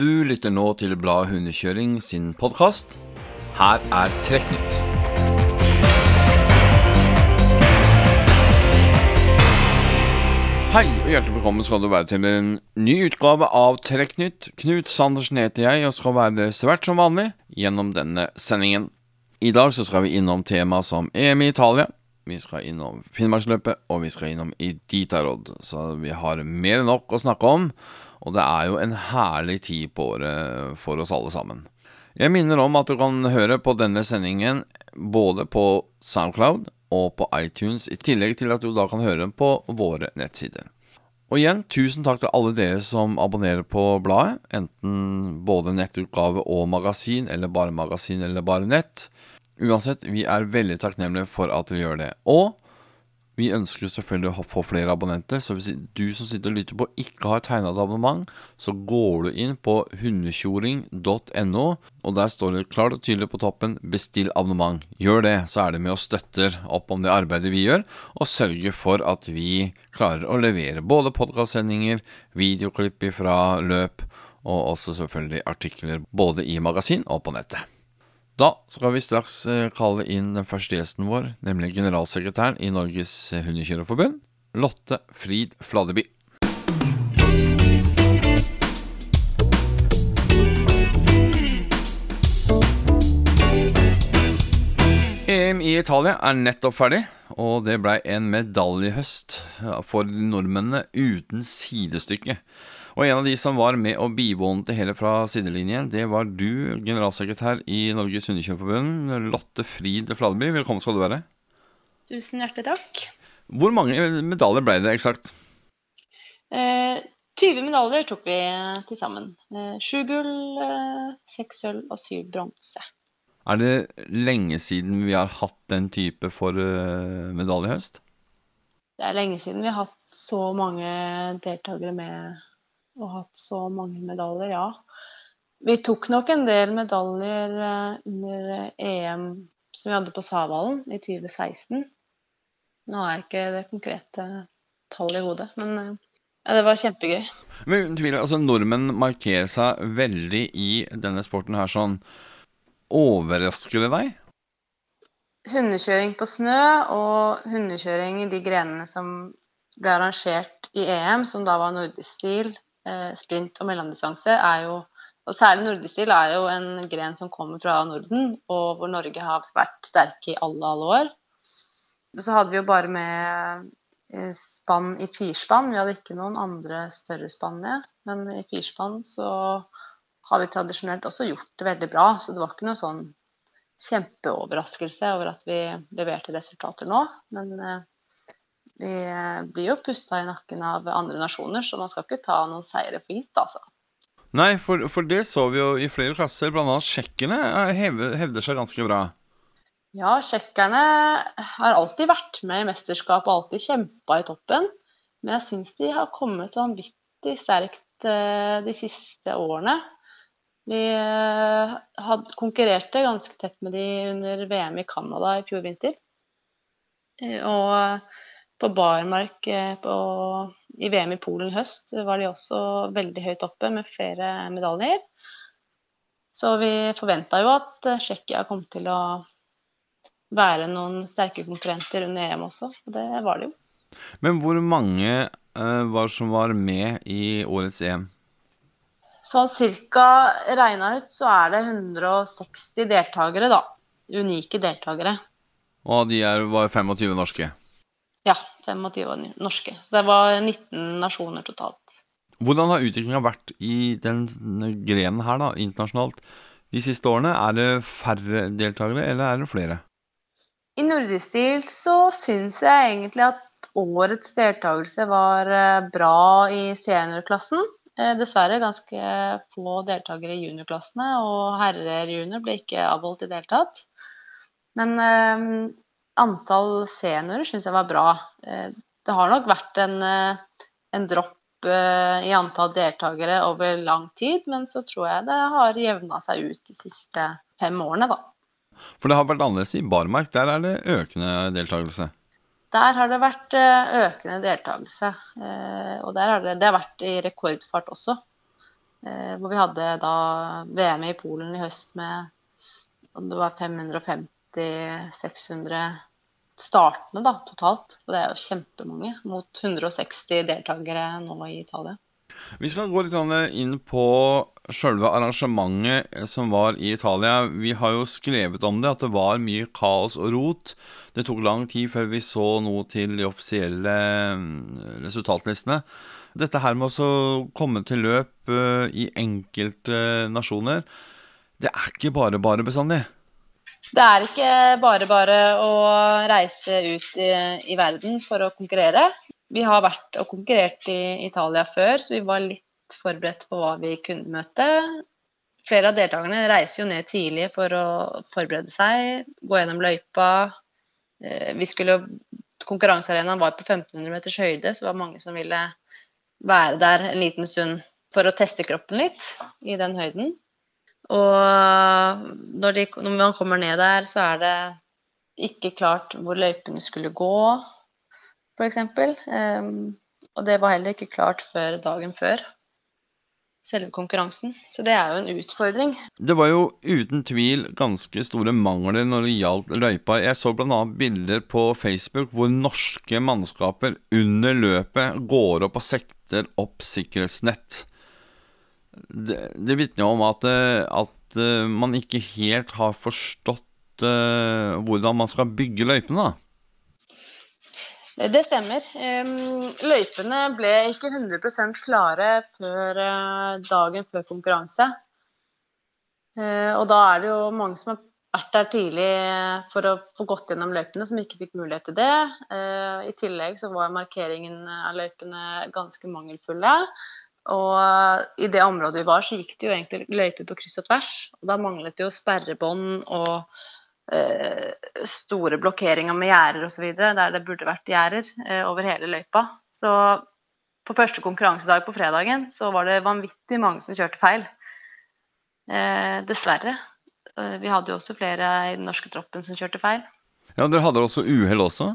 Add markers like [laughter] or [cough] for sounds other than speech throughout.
Du lytter nå til Bladet Hundekjøring sin podkast. Her er Trekknytt. Hei og hjertelig velkommen skal du være til en ny utgave av Trekknytt. Knut Sandersen heter jeg og skal være svært som vanlig gjennom denne sendingen. I dag så skal vi innom tema som EM i Italia. Vi skal innom Finnmarksløpet, og vi skal innom Iditarod. Så vi har mer enn nok å snakke om. Og det er jo en herlig tid på året for oss alle sammen. Jeg minner om at du kan høre på denne sendingen både på Soundcloud og på iTunes, i tillegg til at du da kan høre den på våre nettsider. Og igjen, tusen takk til alle dere som abonnerer på bladet, enten både nettutgave og magasin, eller bare magasin eller bare nett. Uansett, vi er veldig takknemlige for at vi gjør det. Og vi ønsker selvfølgelig å få flere abonnenter, så hvis du som sitter og lytter på ikke har tegna et abonnement, så går du inn på hundekjoring.no, og der står det klart og tydelig på toppen 'bestill abonnement'. Gjør det, så er det med og støtter opp om det arbeidet vi gjør, og sørger for at vi klarer å levere både podkastsendinger, videoklipp fra løp, og også selvfølgelig artikler både i magasin og på nettet. Da skal vi straks eh, kalle inn den første gjesten vår, nemlig generalsekretæren i Norges Hundekjørerforbund, Lotte Frid Fladeby. EM i Italia er nettopp ferdig, og det blei en medaljehøst for nordmennene uten sidestykke. Og en av de som var med og bivånet det hele fra sidelinjen, det var du, generalsekretær i Norges Hundekjørerforbund, Lotte Frid Fladeby. Velkommen skal du være. Tusen hjertelig takk. Hvor mange medaljer ble det eksakt? Eh, 20 medaljer tok vi til sammen. Eh, sju gull, eh, seks sølv og syv bronse. Er det lenge siden vi har hatt den type for uh, medaljehøst? Det er lenge siden vi har hatt så mange deltakere med og hatt så mange medaljer, ja. Vi tok nok en del medaljer eh, under EM som vi hadde på Savallen i 2016. Nå er ikke det konkrete tallet i hodet, men eh, ja, det var kjempegøy. Men tvil, altså, Nordmenn markerer seg veldig i denne sporten her sånn. Overrasker det deg? Hundekjøring på snø og hundekjøring i de grenene som ble arrangert i EM, som da var nordisk stil, Eh, sprint og mellomdistanse er jo og særlig nordisk stil er jo en gren som kommer fra Norden, og hvor Norge har vært sterke i alle, alle år. Så hadde vi jo bare med eh, spann i firspann. Vi hadde ikke noen andre større spann med. Men i firspann så har vi tradisjonelt også gjort det veldig bra. Så det var ikke noe sånn kjempeoverraskelse over at vi leverte resultater nå. Men eh, vi eh, blir jo pusta i nakken av andre nasjoner, så man skal ikke ta noen seire for gitt, altså. Nei, for, for, det så vi jo i flere klasser. Annet tsjekkerne eh, hevder, hevder seg ganske bra. Ja, tsjekkerne har alltid vært med i mesterskap og alltid kjempa i toppen. Men jeg syns de har kommet vanvittig sterkt eh, de siste årene. Vi had, konkurrerte ganske tett med de under VM i Canada i fjor vinter. Og på barmark eh, på, i VM i Polen i høst var de også veldig høyt oppe med flere medaljer. Så vi forventa jo at eh, Tsjekkia kom til å være noen sterke konkurrenter under EM også, og det var det jo. Men hvor mange uh, var som var med i årets EM? Sånn cirka regna ut så er det 160 deltakere, da. Unike deltakere. Og de er, var 25 norske? Ja, 25 norske. Så det var 19 nasjoner totalt. Hvordan har utviklinga vært i den grenen her, da, internasjonalt, de siste årene? Er det færre deltakere, eller er det flere? I nordisk stil så syns jeg egentlig at årets deltakelse var eh, bra i seniorklassen. Eh, dessverre ganske få deltakere i juniorklassene, og herrer junior ble ikke avholdt i det hele tatt. Men eh, antall seniorer syns jeg var bra. Eh, det har nok vært en, eh, en dropp eh, i antall deltakere over lang tid, men så tror jeg det har jevna seg ut de siste fem årene, da. For det har vært annerledes i barmark. Der er det økende deltakelse? Der har det vært økende deltakelse. Og der har det, det har vært i rekordfart også. Hvor vi hadde da VM i Polen i høst med om det var 550-600 startende da, totalt. Og det er jo kjempemange, mot 160 deltakere nå i Italia. Vi skal gå litt inn på sjølve arrangementet som var i Italia. Vi har jo skrevet om det, at det var mye kaos og rot. Det tok lang tid før vi så noe til de offisielle mm, resultatlistene. Dette her med å komme til løp eh, i enkelte nasjoner, det er ikke bare bare bestandig. Det er ikke bare bare å reise ut i, i verden for å konkurrere. Vi har vært og konkurrert i Italia før, så vi var litt forberedt på hva vi kunne møte. Flere av deltakerne reiser jo ned tidlig for å forberede seg, gå gjennom løypa. Eh, vi skulle, Konkurransearenaen var på 1500 meters høyde, så det var mange som ville være der en liten stund for å teste kroppen litt i den høyden. Og når, de, når man kommer ned der, så er det ikke klart hvor løypene skulle gå f.eks. Um, og det var heller ikke klart før dagen før selve konkurransen. Så det er jo en utfordring. Det var jo uten tvil ganske store mangler når det gjaldt løypa. Jeg så bl.a. bilder på Facebook hvor norske mannskaper under løpet går opp og sekter opp sikkerhetsnett. Det, det vitner om at, at, eh, man ikke helt har forstått uh, hvordan man skal bygge løypene. da. Det stemmer. Løypene ble ikke 100 klare før eh, dagen før konkurranse. Eh, og da er det jo mange som har vært der tidlig for å få gått gjennom løypene, som ikke fikk mulighet til det. Eh, I tillegg så var markeringen av løypene ganske mangelfulle. Og i det området vi var, så gikk det jo egentlig løyper på kryss og tvers. Og da manglet det jo sperrebånd og Eh, store blokkeringer med gjerder osv. der det burde vært gjerder eh, over hele løypa. Så på første konkurransedag på fredagen så var det vanvittig mange som kjørte feil. Eh, dessverre. Vi hadde jo også flere i den norske troppen som kjørte feil. Ja, Dere hadde også uhell også?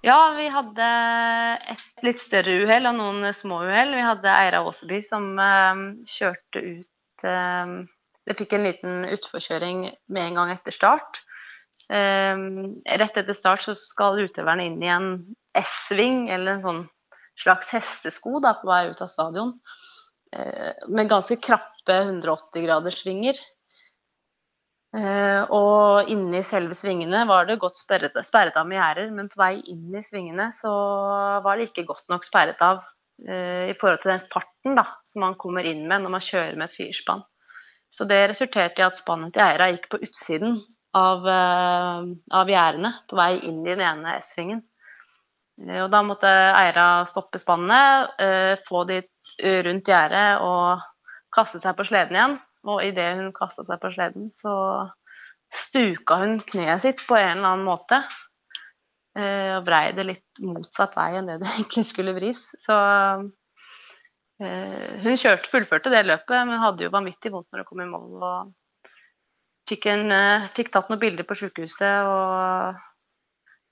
Ja, vi hadde et litt større uhell og noen små uhell. Vi hadde Eira Åseby som uh, kjørte ut uh, det fikk en liten utforkjøring med en gang etter start. Um, rett etter start så skal utøverne inn i en S-sving, eller en sånn slags hestesko da, på vei ut av stadion. Uh, med ganske krappe 180-graders-svinger. Uh, og inni selve svingene var det godt sperret, sperret av med gjerder, men på vei inn i svingene så var det ikke godt nok sperret av uh, i forhold til den farten da, som man kommer inn med når man kjører med et firspann. Så det resulterte i at spannet til eiera gikk på utsiden av, uh, av gjerdene på vei inn i den ene S-svingen. Og da måtte eiera stoppe spannet, uh, få de rundt gjerdet og kaste seg på sleden igjen. Og idet hun kasta seg på sleden, så stuka hun kneet sitt på en eller annen måte. og vrei det litt motsatt vei enn det det [laughs] egentlig skulle vris. Så Eh, hun kjørte, fullførte det løpet, men hadde jo vanvittig vondt når hun kom i mål. og Fikk, en, eh, fikk tatt noen bilder på sykehuset og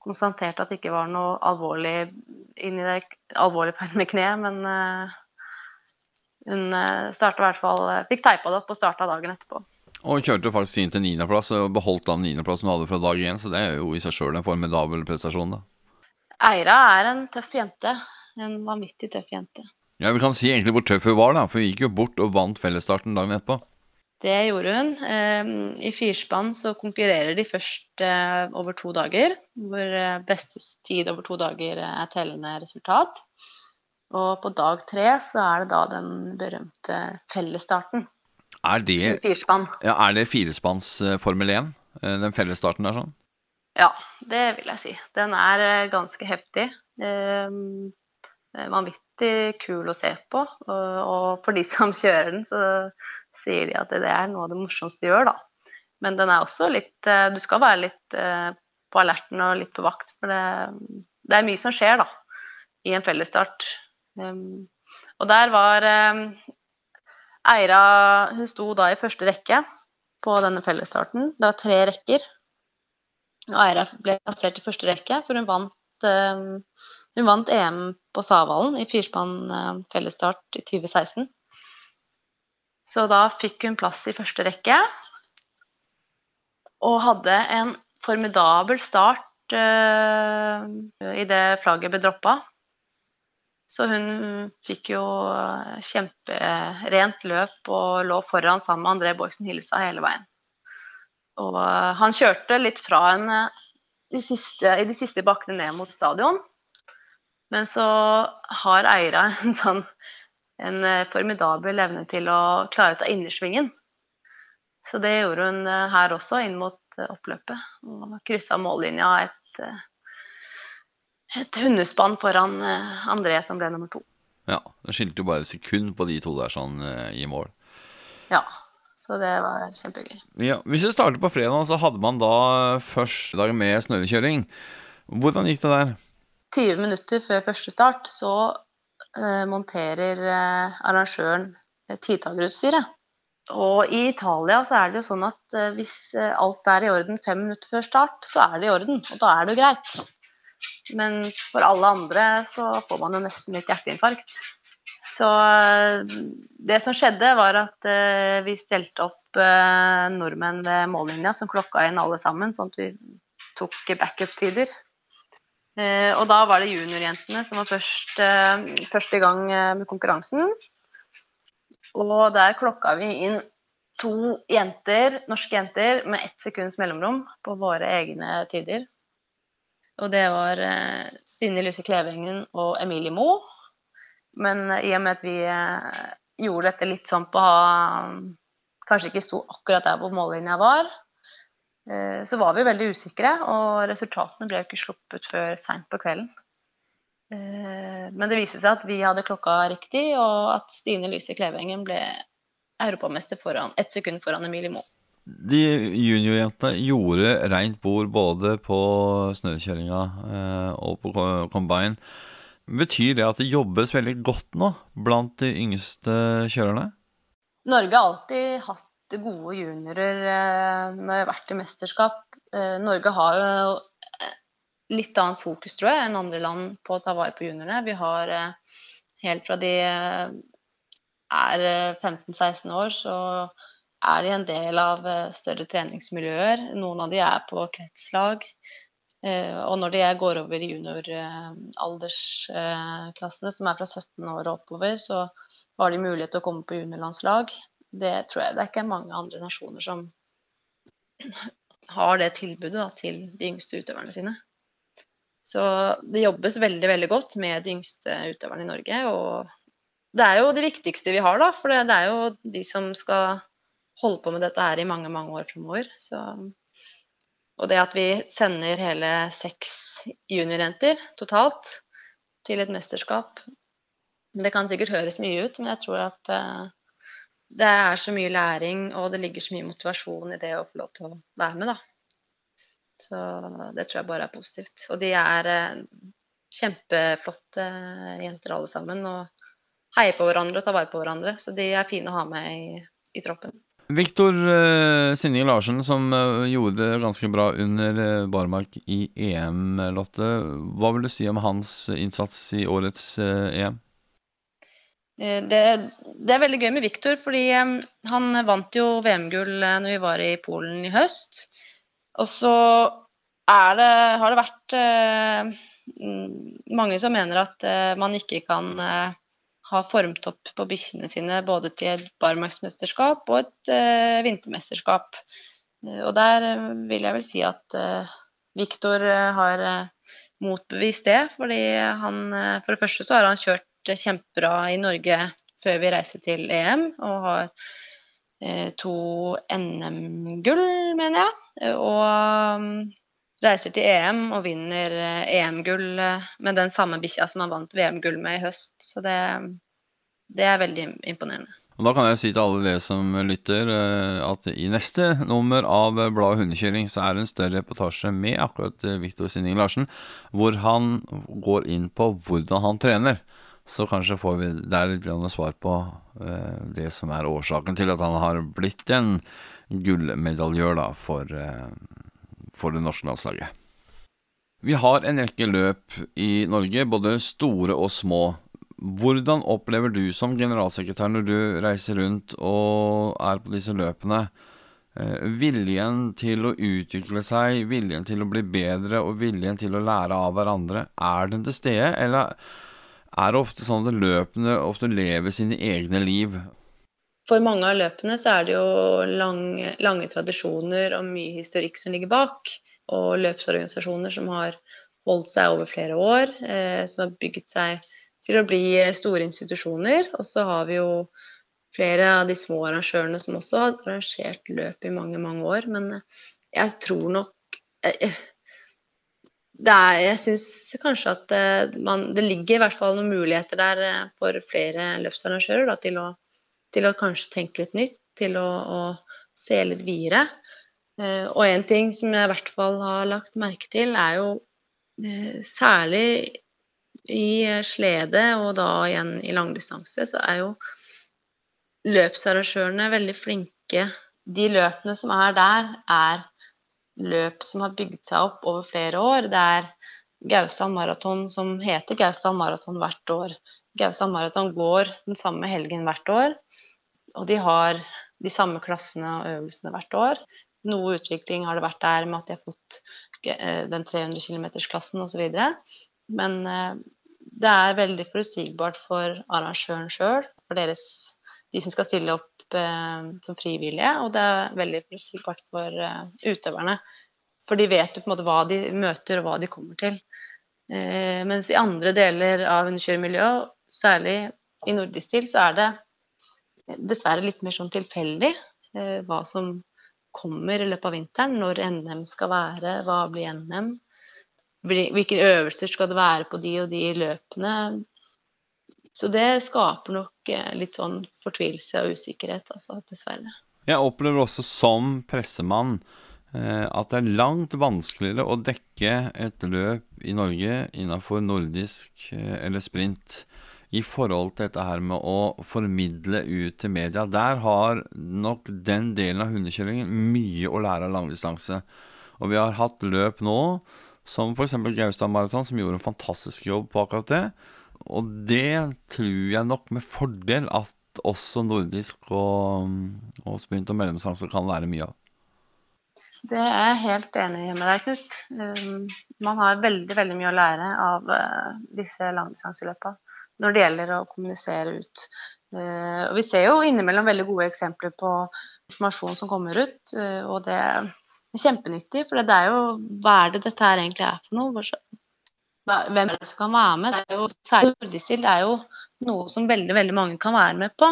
konstaterte at det ikke var noe alvorlig alvorlig feil med kneet, men hun starta i hvert fall Fikk teipa det opp og starta dagen etterpå. Og kjørte faktisk inn til niendeplass og beholdt den niendeplassen hun hadde fra dag én, så det er jo i seg sjøl en formidabel prestasjon, da. Eira er en tøff jente. En vanvittig tøff jente. Ja, Vi kan si egentlig hvor tøff hun var, da, for hun gikk jo bort og vant fellesstarten dagen etterpå. Det gjorde hun. Ehm, I firspann så konkurrerer de først eh, over to dager, hvor eh, beste tid over to dager er tellende resultat. Og på dag tre så er det da den berømte fellesstarten. Er det, Firespann. Ja, er det firespanns eh, Formel 1, den fellesstarten der sånn? Ja, det vil jeg si. Den er ganske heftig. Ehm, vanvittig kul å se på. Og, for de som [laughs] kjører den, så sier de at det er noe av det morsomste de gjør, da. Men den er også litt eh, Du skal være litt eh, på alerten og litt på vakt, for det, det er mye som skjer, da, i en fellesstart. Um, og der var um, Eira Hun sto da i første rekke på denne fellesstarten. Det var tre rekker. Og Eira ble plassert i første rekke, for hun vant um, hun vant EM på Savalen i firspann fellesstart i 2016. Så da fikk hun plass i første rekke. Og hadde en formidabel start uh, idet flagget ble droppa. Så hun fikk jo kjemperent løp og lå foran sammen med André Borgsen Hillestad hele veien. Og uh, han kjørte litt fra henne de siste, i de siste bakkene ned mot stadion. Men så har Eira en sånn en eh, formidabel evne til å klare ut av innersvingen. Så det gjorde hun eh, her også, inn mot eh, oppløpet. Og kryssa mållinja et, et hundespann foran André, som ble nummer to. Ja, det skilte jo bare sekund på de to der sånn i mål. Ja, så det var kjempegøy. Ja, Hvis vi starter på fredag, så hadde man da første dag med snørrekjøring. Hvordan gikk det der? 20 minutter før første start så eh, monterer eh, arrangøren tidtagerutstyret. Og i Italia så er det jo sånn at eh, hvis eh, alt er i orden fem minutter før start, så er det i orden, og da er det jo greit. Men for alle andre så får man jo nesten litt hjerteinfarkt. Så eh, det som skjedde, var at eh, vi stelte opp nordmenn ved mållinja som klokka inn alle sammen, sånn at vi tok backup-tider. Eh, og da var det juniorjentene som var først, eh, først i gang eh, med konkurransen. Og der klokka vi inn to jenter, norske jenter med ett sekunds mellomrom på våre egne tider. Og det var Stine Lyse Klevengen og Emilie Moe. Men i og med at vi gjorde dette litt sånn på Kanskje ikke sto akkurat der hvor mållinja var, Eh, så var vi veldig usikre, og resultatene ble jo ikke sluppet før seint på kvelden. Eh, men det viste seg at vi hadde klokka riktig, og at Stine Lyse Klevengen ble europamester foran, ett sekund foran Emilie Moe. De juniorjentene gjorde rent bord både på snøkjøringa eh, og på combine. Betyr det at det jobbes veldig godt nå blant de yngste kjørerne? Norge har alltid hatt gode juniorer eh, når jeg har vært i mesterskap. Eh, Norge har jo litt annet fokus, tror jeg, enn andre land på å ta vare på juniorene. Vi har helt fra de er 15-16 år, så er de en del av større treningsmiljøer. Noen av de er på kretslag. Og når de går over i junioraldersklassene, som er fra 17 år og oppover, så har de mulighet til å komme på juniorlandslag det tror jeg det er ikke mange andre nasjoner som [clears throat] har det tilbudet da, til de yngste utøverne sine. Så det jobbes veldig veldig godt med de yngste utøverne i Norge. Og det er jo det viktigste vi har, da. For det, er jo de som skal holde på med dette her i mange, mange år framover. Og det at vi sender hele seks juniorjenter totalt til et mesterskap Det kan sikkert høres mye ut, men jeg tror at uh, det er så mye læring, og det ligger så mye motivasjon i det å få lov til å være med, da. Så det tror jeg bare er positivt. Og de er eh, kjempeflotte jenter alle sammen, og heier på hverandre og tar vare på hverandre. Så de er fine å ha med i, i troppen. Viktor uh, Sinning Larsen, som uh, gjorde det ganske bra under uh, Barmark i EM, Lotte. Hva vil du si om hans innsats i årets EM? Eh, det, det, er veldig gøy med Viktor, fordi um, han vant jo VM-gull eh, når vi var i Polen i høst. Og så det, har det vært eh, mange som mener at eh, man ikke kan eh, formt formtopp på bikkjene sine både til et barmarksmesterskap og et vintermesterskap. og der vil jeg vel si at Viktor har motbevist det, fordi han For det første så har han kjørt kjempebra i Norge før vi reiser til EM, og har eh, to NM-gull, mener jeg. Og um, reiser til EM og vinner eh, EM-gull eh, med den samme bikkja som han vant VM-gull med i høst. Så det, det er veldig imponerende. Og Da kan jeg si til alle dere som lytter, at i neste nummer av bladet Hundekjøring så er det en større reportasje med akkurat Viktor Sinning Larsen, hvor han går inn på hvordan han trener. Så kanskje får vi der litt svar på det som er årsaken til at han har blitt en gullmedaljør for, for det norske landslaget. Vi har en rekke løp i Norge, både store og små. hvordan opplever du som generalsekretær når du reiser rundt og er på disse løpene, eh, viljen til å utvikle seg, viljen til å bli bedre og viljen til å lære av hverandre, er den til stede, eller er det ofte sånn at løpene ofte lever sine egne liv? For mange av løpene så er det jo lange, lange tradisjoner og mye historikk som ligger bak, og løpsorganisasjoner som har holdt seg over flere år, eh, som har bygget seg til å bli store institusjoner. Og så har vi jo flere av de små arrangørene som også har arrangert løp i mange, mange år. Men jeg tror nok eh, det er, Jeg syns kanskje at eh, man, det ligger i hvert fall noen muligheter der eh, for flere løpsarrangører da, til, å, til, å, kanskje tenke litt nytt, til å, å se litt videre. Eh, og en ting som jeg i hvert fall har lagt merke til, er jo Eh, særlig i slede og da igjen i langdistanse, så er jo løpsarrangørene veldig flinke. De løpene som er der, er løp som har bygd seg opp over flere år. Det er Gausdal Maraton som heter Gausdal Maraton hvert år. Gausdal Maraton går den samme helgen hvert år, og de har de samme klassene og øvelsene hvert år. Noe utvikling har det vært der med at de har fått Eh, den 300 km-klassen osv. Men eh, det er veldig forutsigbart for arrangøren sjøl, for deres, de som skal stille opp eh, som frivillige, og det er veldig forutsigbart for utøverne. For de vet jo på en måte hva de møter, og hva de kommer til. Mens i andre deler av underkjøremiljøet, særlig i nordisk stil, så er det dessverre litt mer sånn tilfeldig eh, hva som kommer i løpet av vinteren. Når NM skal være, hva blir NM? Hvilke øvelser skal det være på de og de løpene? Så det skaper nok eh, litt sånn fortvilelse og usikkerhet, altså, dessverre. Jeg opplever også som pressemann eh, at det er langt vanskeligere å dekke et løp i Norge innenfor nordisk eller sprint i forhold til dette her med å formidle ut til media. Der har nok den delen av hundekjøringen mye å lære av langdistanse. Og vi har hatt løp nå, som f.eks. Gaustad Maraton, som gjorde en fantastisk jobb på akkurat det. Og det tror jeg nok med fordel at også nordisk og, og sprint og mellomdistanse kan lære mye av. Det er jeg helt enig med deg, Knut. Um, man har veldig veldig mye å lære av uh, disse langdistanseløpene når det gjelder å kommunisere ut. Eh, og vi ser jo innimellom veldig gode eksempler på informasjon som kommer ut, eh, og det er kjempenyttig. For det er jo hva er det dette her egentlig er for noe? Hvem er det som kan være med? Det er jo, særlig nordistil, det er jo noe som veldig, veldig mange kan være med på.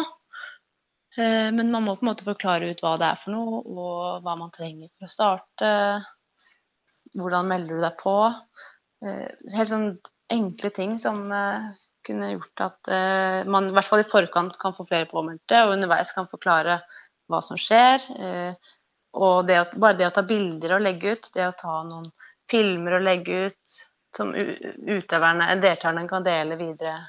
Eh, men man må på en måte forklare ut hva det er for noe, og hva man trenger for å starte. Hvordan melder du deg på? Helt sånn enkle ting som kunne gjort at uh, man i hvert fall i forkant kan få flere påmeldte, og underveis kan forklare hva som skjer. Uh, og det å, bare det å ta bilder og legge ut, det å ta noen filmer og legge ut som utøverne, deltakerne kan dele videre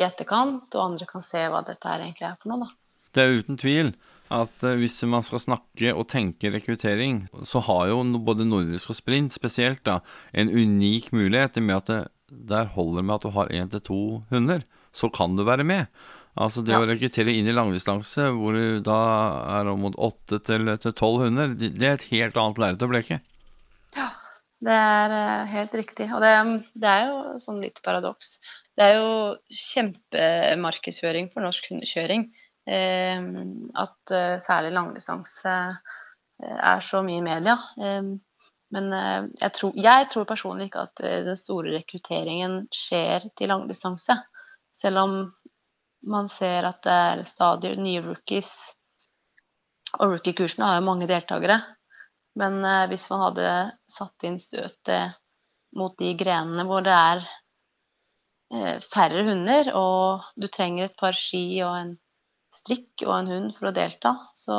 i etterkant, og andre kan se hva dette her egentlig er for noe. Da. Det er uten tvil at uh, hvis man skal snakke og tenke rekruttering, så har jo både nordisk og sprint spesielt da, en unik mulighet i med at der holder det med at du har én til to hunder, så kan du være med. Altså det ja. å rekruttere inn i langdistanse, hvor du da er om mot åtte til tolv hunder, det er et helt annet lerret å bleke. Ja, det er uh, helt riktig. Og det, det, er jo sånn litt paradoks. Det er jo kjempemarkedsføring for norsk hundekjøring. Eh, at uh, særlig langdistanse er så mye i media. Men eh, jeg tror, jeg tror, personlig ikke at eh, den store rekrutteringen skjer til langdistanse. Selv om man ser at det er stadig nye rookies. Og rookie-kursene har jo mange deltakere. Men eh, hvis man hadde satt inn støtet mot de grenene hvor det er færre hunder, og du trenger et par ski og en strikk og en hund for å delta, så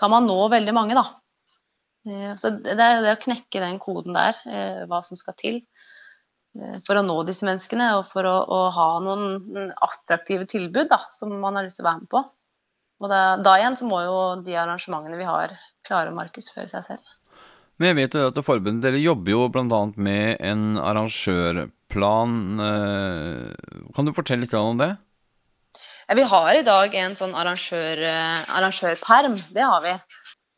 kan man nå veldig mange, da. Eh, så det er det å knekke den koden der, eh, hva som skal til eh, for å nå disse menneskene, og for å, å ha noen attraktive tilbud da, som man har lyst til å være med på. Og da, da, igjen så må jo de arrangementene vi har, klare å markedsføre seg selv. Men jeg vet jo at forbundet dere jobber jo bl.a. med en arrangørplan. Kan du fortelle litt om det? Ja, vi har i dag en sånn arrangør, arrangørperm, det har vi.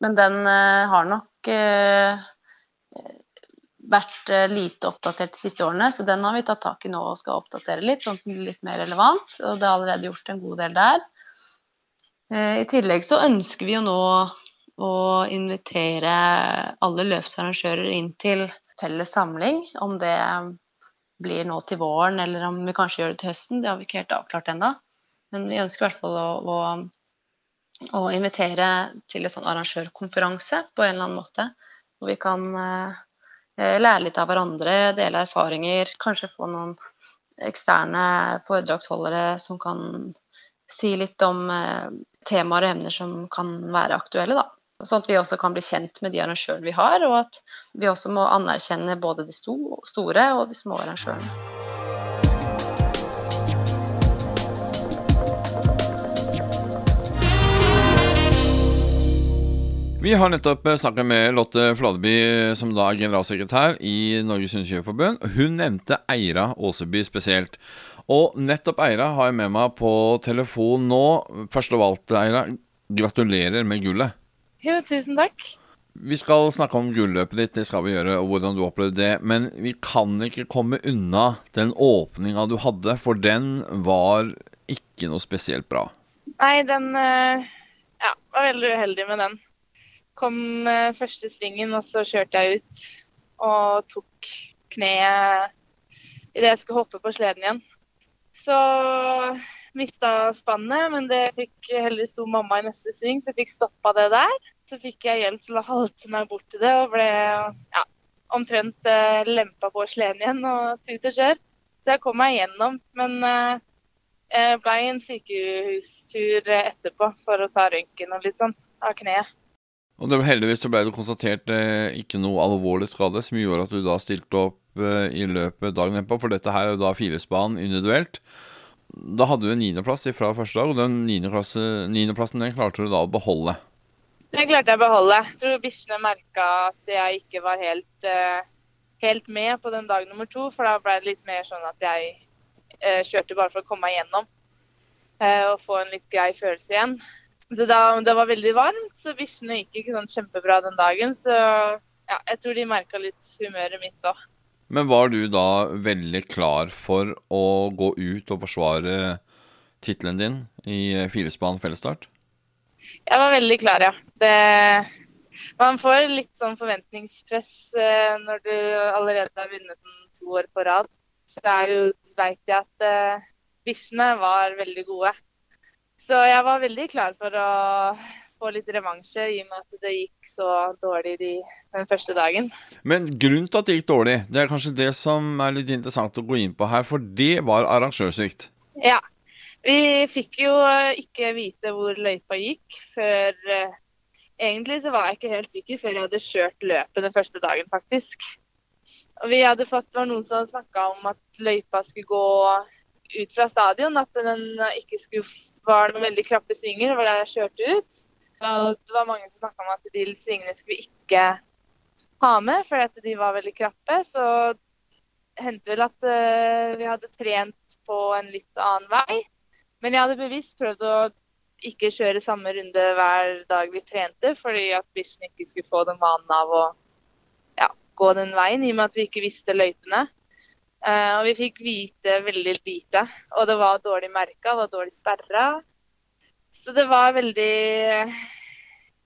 Men den har nok vært eh, lite oppdatert de siste årene, så den har vi tatt tak i nå og skal oppdatere litt, sånn at den blir litt mer relevant. Og det er allerede gjort en god del der. Eh, I tillegg så ønsker vi jo nå å invitere alle løpsarrangører inn til felles samling. Om det blir nå til våren, eller om vi kanskje gjør det til høsten, det har vi ikke helt avklart ennå. Men vi ønsker i hvert fall å, å, å invitere til en sånn arrangørkonferanse på en eller annen måte. Hvor vi kan Eh, lære litt av hverandre, dele erfaringer. Kanskje få noen eksterne foredragsholdere som kan si litt om eh, temaer og emner som kan være aktuelle. da. Sånn at vi også kan bli kjent med de arrangørene vi har, og at vi også må anerkjenne både de store og de små arrangørene. Vi har nettopp snakket med Lotte Fladeby, som da er generalsekretær i Norges Hundekjøreforbund. Hun nevnte Eira Åseby spesielt. Og nettopp Eira har jeg med meg på telefon nå. Først av alt, Eira, gratulerer med gullet. Jo, tusen takk. Vi skal snakke om gulløpet ditt, det skal vi gjøre, og hvordan du opplevde det. Men vi kan ikke komme unna den åpninga du hadde, for den var ikke noe spesielt bra. Nei, den eh, ja, var veldig uheldig med den kom eh, første svingen, og så kjørte jeg ut og tok kneet idet jeg skulle hoppe på sleden igjen. Så mista spannet, men det fikk heldigvis sto mamma i neste sving, så jeg fikk stoppa det der. Så fikk jeg hjelp til å halte meg bort til det, og ble ja, omtrent eh, lempa på sleden igjen og tut og kjør. Så jeg kom meg gjennom, men eh, jeg ble en sykehustur etterpå for å ta røntgen og litt sånn av kneet. Og det, heldigvis så ble det konstatert eh, ikke noe alvorlig skade, som gjorde at du da stilte opp eh, i løpet dagen etterpå, for dette her er jo da firespann individuelt. Da hadde du en niendeplass fra første dag, og den niendeplassen den klarte du da å beholde. Den klarte jeg å beholde. Jeg tror bikkjene merka at jeg ikke var helt, uh, helt, med på den dag nummer to, for da ble det litt mer sånn at jeg uh, kjørte bare for å komme meg gjennom uh, og få en litt grei følelse igjen. Så da, det var veldig varmt, så bikkjene gikk ikke sånn kjempebra den dagen. Så ja, jeg tror de merka litt humøret mitt òg. Men var du da veldig klar for å gå ut og forsvare tittelen din i firespann fellesstart? Jeg var veldig klar, ja. Det, man får litt sånn forventningspress eh, når du allerede har vunnet den to år på rad. Så er jo, veit jeg at eh, bikkjene var veldig gode. Så jeg var veldig klar for å få litt revansje i og med at det gikk så dårlig de, den første dagen. Men grunnen til at det gikk dårlig, det er kanskje det som er litt interessant å gå inn på her, for det var arrangørsvikt? Ja. Vi fikk jo ikke vite hvor løypa gikk før eh, Egentlig så var jeg ikke helt sikker før jeg hadde kjørt løpet den første dagen, faktisk. Og vi hadde fått, var noen som snakka om at løypa skulle gå ut fra stadion at den ikke skulle var noen veldig krappe svinger. Det var der jeg kjørte ut. Og det var mange som snakka om at de svingene skulle vi ikke ha med, fordi de var veldig krappe. Så hendte vel at uh, vi hadde trent på en litt annen vei. Men jeg hadde bevisst prøvd å ikke kjøre samme runde hver dag vi trente, fordi at bikkjen ikke skulle få den vanen av å ja, gå den veien, i og med at vi ikke visste løypene. Uh, og vi fikk vite veldig lite. Og det var dårlig merka, var dårlig sperra. Så det var veldig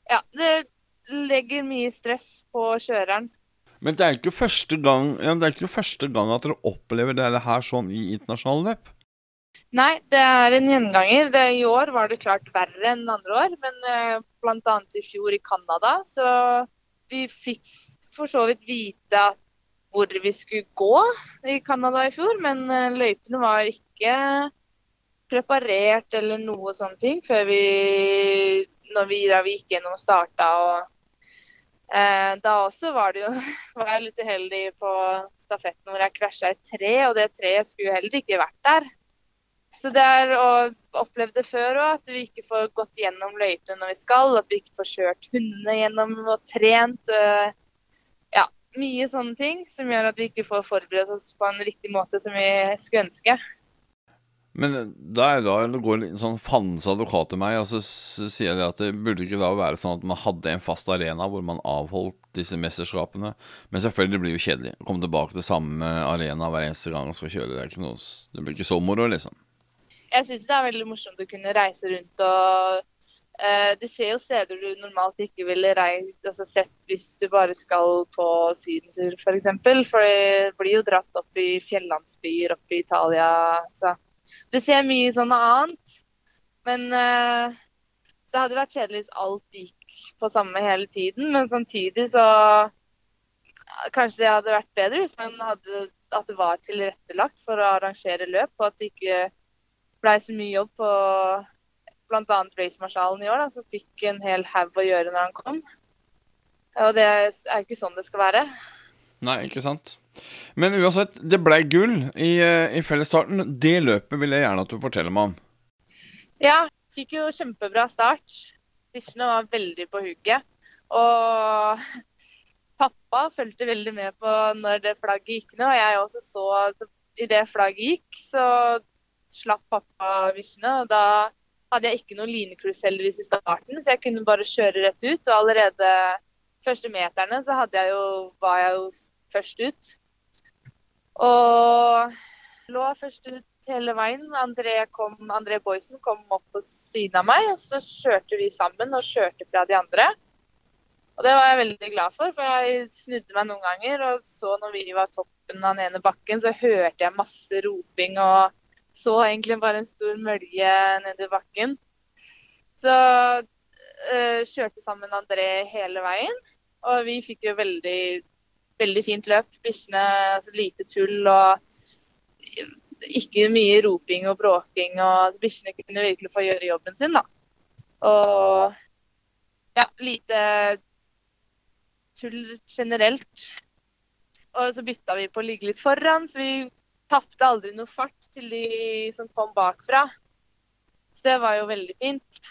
Ja, det legger mye stress på kjøreren. Men det er ikke første gang, ja, det ikke første gang at dere opplever det her sånn i internasjonale løp? Nei, det er en gjenganger. Det, I år var det klart verre enn andre år. Men uh, eh, bl.a. i fjor i Canada, så vi fikk for så vidt vite at hvor vi skulle gå i Canada i fjor, men eh, løypene var ikke preparert eller noe sånne ting før vi når vi, da vi gikk gjennom og starta. Og, eh, da også var, det jo, [laughs] var jeg litt uheldig på stafetten hvor jeg krasja et tre, og det treet skulle heller ikke vært der. Så det er å oppleve det før òg, at vi ikke får gått gjennom løypene når vi skal. At vi ikke får kjørt hundene gjennom og trent. Uh, mye sånne ting som gjør at vi ikke får forberedt oss på en riktig måte som vi skulle ønske. Men da er da går en sånn fandens advokat til meg, og så sier jeg at det burde ikke da være sånn at man hadde en fast arena hvor man avholdt disse mesterskapene. Men selvfølgelig det blir jo kjedelig å komme tilbake til samme arena hver eneste gang og skal kjøre. Det, er ikke noe, det blir ikke så moro, liksom. Jeg syns det er veldig morsomt å kunne reise rundt og Du ser jo steder du normalt ikke ville reist, altså sett hvis du bare skal på sydentur, f.eks. For, eksempel. for det blir jo dratt opp i fjellandsbyer oppe i Italia. så du ser mye sånn annet. Men uh, det hadde vært kjedelig hvis alt gikk på samme hele tiden. Men samtidig så Kanskje det hadde vært bedre hvis man hadde at det var tilrettelagt for å arrangere løp, og at det ikke blei så mye jobb på bl.a. racemarshalen i år, da, som fikk en hel haug å gjøre når han kom. Og det er jo ikke sånn det skal være. Nei, ikke sant. Men uansett, det ble gull i, eh, i fellesstarten. Det løpet vil jeg gjerne at du forteller meg om. Ja, fikk jo kjempebra start. Bikkjene var veldig på hugget. Og pappa fulgte veldig med på når det flagget gikk ned. Og jeg også så at i det flagget gikk, så slapp pappa bikkjene. Og da hadde jeg ikke noen linekryss heldigvis i starten, så jeg kunne bare kjøre rett ut. Og allerede første meterne så jeg jo, var jeg jo først ut. Og lå først ut hele veien. André, kom, André Boysen kom opp på siden av meg, og så kjørte vi sammen og kjørte fra de andre. Og det var jeg veldig glad for, for jeg snudde meg noen ganger og så når vi var toppen av den ene bakken, så hørte jeg masse roping og så egentlig bare en stor mølje nedi bakken. Så øh, kjørte sammen André hele veien, og vi fikk jo veldig veldig fint løp. Bikkjene altså, lite tull og ikke mye roping og bråking. og altså, Bikkjene kunne virkelig få gjøre jobben sin. da. Og ja, lite tull generelt. Og så bytta vi på å ligge litt foran, så vi tapte aldri noe fart til de som kom bakfra. Så det var jo veldig fint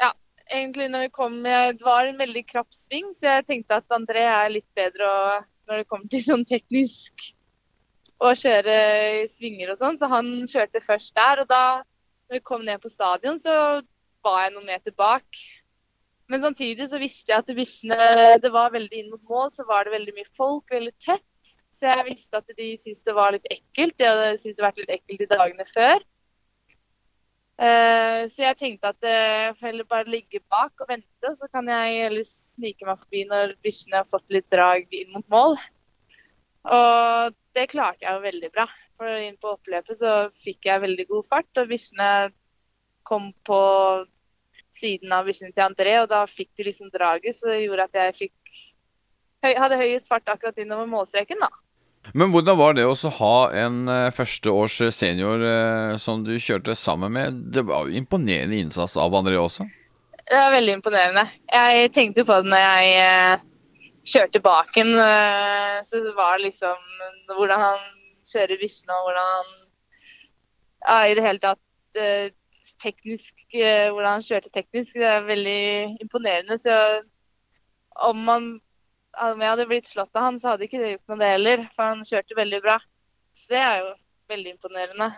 Ja, egentlig når vi kom Det var en veldig krapp sving, så jeg tenkte at André er litt bedre når det kommer til sånn teknisk å kjøre svinger og sånn. Så han kjørte først der. Og da når vi kom ned på stadion, så var jeg noen meter bak. Men samtidig så visste jeg at bikkjene Det var veldig inn mot mål, så var det veldig mye folk, veldig tett. Så jeg visste at de syntes det var litt ekkelt. De hadde syntes det vært litt ekkelt de dagene før. Uh, så jeg tenkte at jeg uh, heller bare ligge bak og vente, så kan jeg heller snike meg forbi når bikkjene har fått litt drag inn mot mål. Og det klarte jeg jo veldig bra. For inn på oppløpet så fikk jeg veldig god fart, og bikkjene kom på siden av bikkjene til André, og da fikk de liksom draget, så det gjorde at jeg fikk, hadde høyest fart akkurat innover målstreken, da. Men hvordan var det å ha en uh, førsteårs senior uh, som du kjørte sammen med? Det var jo imponerende innsats av André også? Det var veldig imponerende. Jeg tenkte på det når jeg kjørte baken. Så det var liksom hvordan han kjører bikkjene og hvordan han ja, i det hele tatt teknisk Hvordan han kjørte teknisk. Det er veldig imponerende. Så om man om jeg hadde blitt slått av han, så hadde ikke det gjort noe, det heller. For han kjørte veldig bra. Så det er jo veldig imponerende.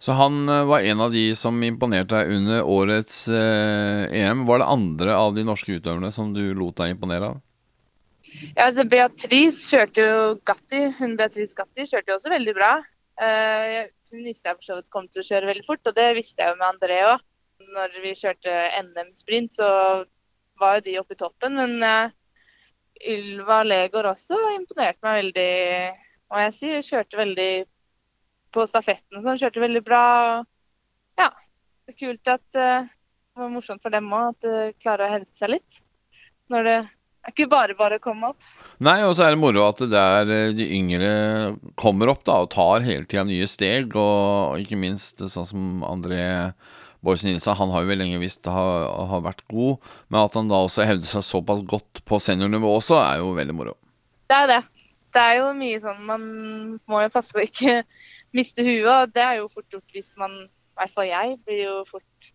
Så han eh, var en av de som imponerte deg under årets eh, EM. Var det andre av de norske utøverne som du lot deg imponere av? Ja, altså Beatrice kjørte jo Gatti. Hun Beatrice Gatti kjørte jo også veldig bra. Uh, hun visste jeg for så vidt kom til å kjøre veldig fort, og det visste jeg jo med André òg. Når vi kjørte NM-sprint, så var jo de oppe i toppen. Men uh, Ylva Legård også imponerte meg veldig, Og jeg sier Kjørte veldig på stafetten sånn. Kjørte veldig bra. Ja. Det er kult at uh, det var morsomt for dem òg at de klarer å hevde seg litt. Når det er ikke bare bare å komme opp. Nei, og så er det moro at det der eh, de yngre kommer opp da, og tar hele tida nye steg. Og ikke minst sånn som André Boysen Nilsen han har jo vel lenge visst har, har vært god, men at han da også hevder seg såpass godt på seniornivå også, er jo veldig moro. Det er det. Det er jo mye sånn Man må jo passe på å ikke [laughs] miste huet, og det er jo fort gjort hvis man I hvert fall jeg blir jo fort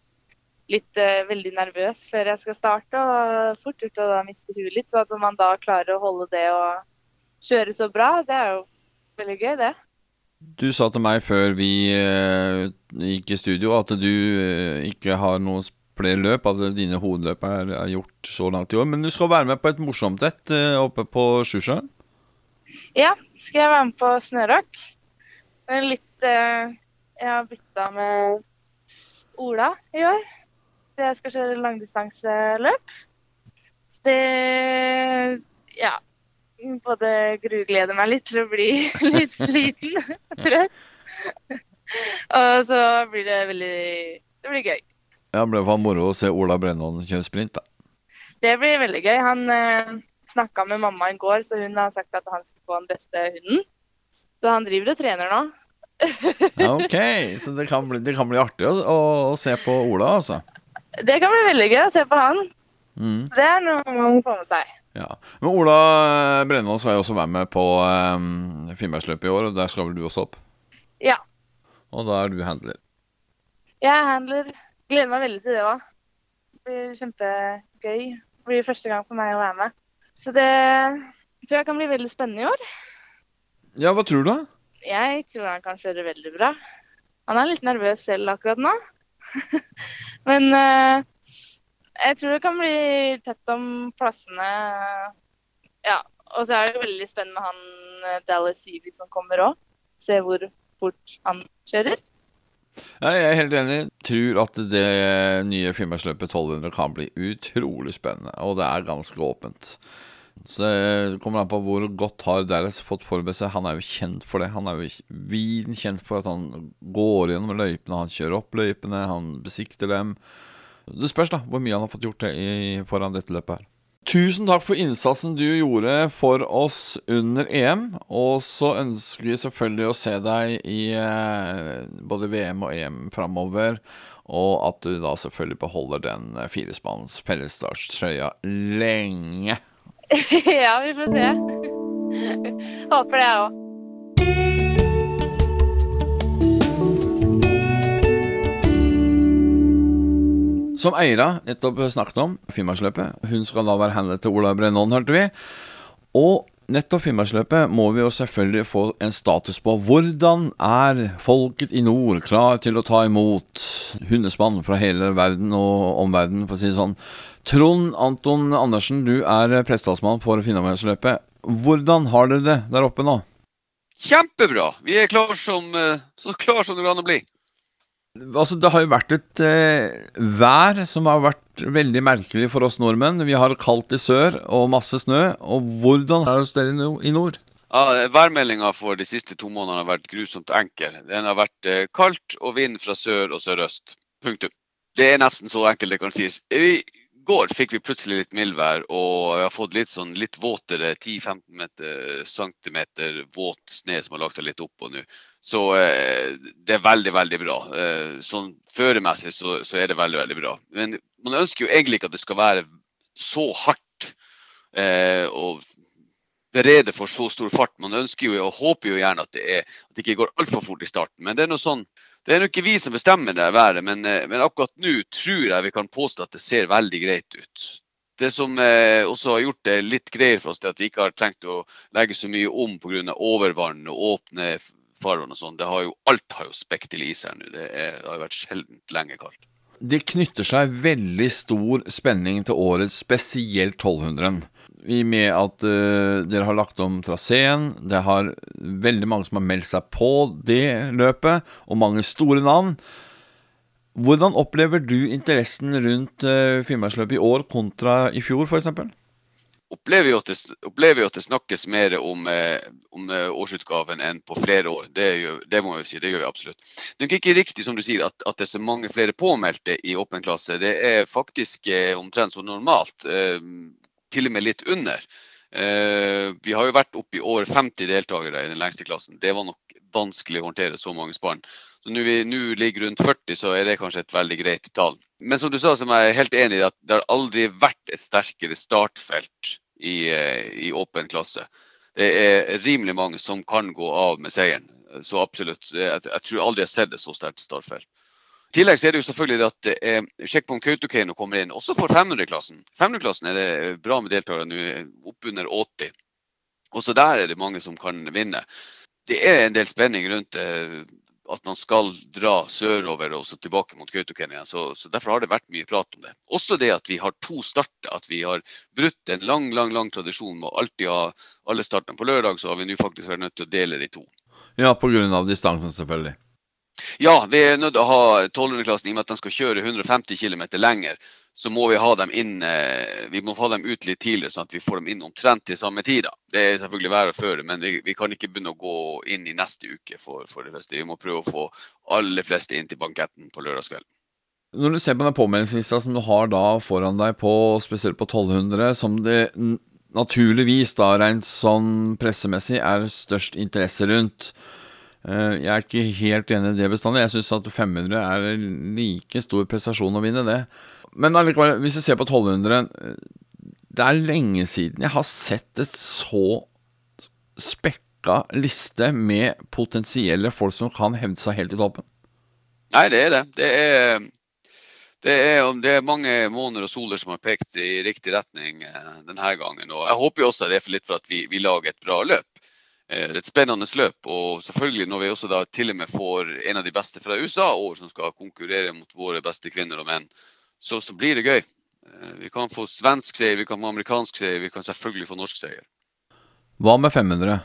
litt uh, veldig nervøs før jeg skal starte, og fort gjort å da miste huet litt. Så at man da klarer å holde det og kjøre så bra, det er jo veldig gøy, det. Du sa til meg før vi uh, gikk i studio at du uh, ikke har noe flere løp, at dine hovedløp er, er, gjort så langt i år. Men du skal være med på et morsomt et oppe på Sjusjøen? Ja, skal jeg være med på snørock. Litt Jeg har bytta med Ola i år. Jeg skal kjøre langdistanseløp. Det Ja. Både grugleder meg litt til å bli [laughs] litt sliten. Trøtt. Og så blir det veldig Det blir gøy. Ja, Det ble moro å se Ola Brennholm kjøre sprint, da. Det blir veldig gøy. Han eh, snakka med mamma i går, så hun har sagt at han skulle få den beste hunden. Så han driver og trener nå. [laughs] ok, så det kan bli, det kan bli artig å, å, se på Ola, altså? Det kan bli veldig gøy å se på han. Mm. Det er noe man får med seg. Ja. Men Ola Brennvold skal jo også være med på um, Finnmarksløpet i år, og der skal vel du også opp? Ja. Og da er du handler? Jeg er handler. Gleder meg veldig til det òg. Det blir kjempegøy. Det blir første gang for meg å være med. Så det tror jeg kan bli veldig spennende i år. Ja, hva tror du? da? Jeg tror han kan kjøre veldig bra. Han er litt nervøs selv akkurat nå. [laughs] Men uh, jeg tror det kan bli tett om plassene. Ja. Og så er det veldig spennende med han eh, Dallas Seavey som kommer òg. Se hvor fort han kjører. Jeg er helt enig. Tror at det nye Finnmarksløpet 1200 kan bli utrolig spennende. Og det er ganske åpent. Så det kommer an på hvor godt har Dallas fått forberedt seg. Han er jo kjent for det. Han er jo viden kjent for at han går gjennom løypene, han kjører opp løypene, han besikter dem. Det spørs da hvor mye han har fått gjort i, foran dette løpet her. Tusen takk for innsatsen du gjorde for oss under EM. Og så ønsker vi selvfølgelig å se deg i eh, både VM og EM framover. Og at du da selvfølgelig beholder den firespanns fellesstartstrøya lenge. [laughs] ja, vi får se. [laughs] Håper det, jeg òg. Som Eira nettopp snakket om, Finnmarksløpet. Hun skal da være handlet til Ola Brennån, hørte vi. Og nettopp Finnmarksløpet må vi jo selvfølgelig få en status på. Hvordan er folket i nord klar til å ta imot hundespann fra hele verden og omverdenen, for å si det sånn? Trond Anton Andersen, du er prestetalsmann for Finnmarksløpet. Hvordan har dere det der oppe nå? Kjempebra. Vi er klar som, eh, så klar som det kan bli. Altså, det har jo vært et eh, vær som har vært veldig merkelig for oss nordmenn. Vi har kaldt i sør og masse snø. Og hvordan er det dere i nord? Ja, Værmeldinga for de siste to månedene har vært grusomt enkel. Den har vært eh, kaldt og vind fra sør og sørøst. Punktum. Det er nesten så enkelt det kan sies. I går fikk vi plutselig litt mildvær, og jeg har fått litt sånn litt våtere 10-15 cm våt sne som har lagt seg litt oppå nå. Så eh, det er veldig, veldig bra. Eh, sånn føremessig så, så, er det veldig, veldig bra. Men man ønsker jo egentlig ikke at det skal være så hardt eh, å berede for så stor fart. Man ønsker jo og håper jo gjerne at det, er, at det ikke går altfor fort i starten. Men det er noe sånn det er nå ikke vi som bestemmer det været, men, eh, men, akkurat nå tror jeg vi kan påstå at det ser veldig greit ut. Det som eh, også har gjort det litt greier for oss, er at vi ikke har trengt å legge så mye om pga. overvann og åpne farvann og sånn. Alt har jo spekk i seg nå. Det, er, det har vært sjeldent lenge kaldt. Det knytter seg veldig stor spenning til årets, spesielt 1200 i med at uh, dere har lagt om traseen. Det har veldig mange som har meldt seg på det løpet, og mange store navn. Hvordan opplever du interessen rundt uh, Finnmarksløpet i år kontra i fjor, f.eks.? Opplever jo, det, opplever jo at det snakkes mer om, eh, om årsutgaven enn på flere år. Det, gjør, det, må vi si, det gjør vi absolutt. Det er ikke riktig som du sier at, at det er så mange flere påmeldte i åpen klasse. Det er faktisk eh, omtrent som normalt. Eh, til og med litt under. Eh, vi har jo vært oppe i over 50 deltakere i den lengste klassen. Det var nok vanskelig å håndtere så mange spann. Så Når nå ligger rundt 40, så er det kanskje et veldig greit tall. Men som du sa, som jeg er helt enig i, at det har aldri vært et sterkere startfelt i, eh, i åpen klasse. Det er rimelig mange som kan gå av med seieren. Så absolutt. Jeg, jeg tror aldri jeg har sett et så sterkt startfelt. I tillegg så er det jo selvfølgelig det at eh, om Kautokeino kommer inn, også for 500-klassen. 500-klassen er det bra med deltakere nå, oppunder 80. Også der er det mange som kan vinne. Det er en del spenning rundt eh, at man skal dra sørover og så tilbake mot Kautokeino igjen. Så, så, derfor har det vært mye prat om det. Også det at vi har to starter. At vi har brutt en lang lang, lang tradisjon med å alltid ha alle startene på lørdag, så har vi nå faktisk vært nødt til å dele de to. Ja, pga. distansen, selvfølgelig. Ja, vi er nødt til å ha 1200-klassen i og med at de skal kjøre 150 km lenger. Så må vi ha dem inn eh, vi må få dem ut litt tidligere, sånn at vi får dem inn omtrent til samme tid. Det er selvfølgelig vær og føre, men vi, vi, kan ikke begynne å gå inn i neste uke for, for de fleste. Vi må prøve å få alle fleste inn til banketten på lørdagskvelden. Når du ser på den påmeldingslista som du har da foran deg, på, spesielt på 1200, som det naturligvis da rent sånn pressemessig er størst interesse rundt, jeg er ikke helt enig i det bestandig. Jeg syns at 500 er like stor prestasjon å vinne det. Men allikevel, hvis vi ser på 1200 eh, Det er lenge siden jeg har sett et så spekka liste med potensielle folk som kan hevde seg helt i toppen. Nei, det er det. Det er, det er, det er mange måneder og soler som har pekt i riktig retning eh, denne gangen. Og jeg håper jo også det er for litt for at vi, vi lager et bra løp. Eh, et spennende løp. Og selvfølgelig når vi også da til og med får en av de beste fra USA år som skal konkurrere mot våre beste kvinner og menn, så, så blir det gøy. Eh, vi kan få svensk seier, vi kan få amerikansk seier, vi kan selvfølgelig få norsk seier. Hva med 500?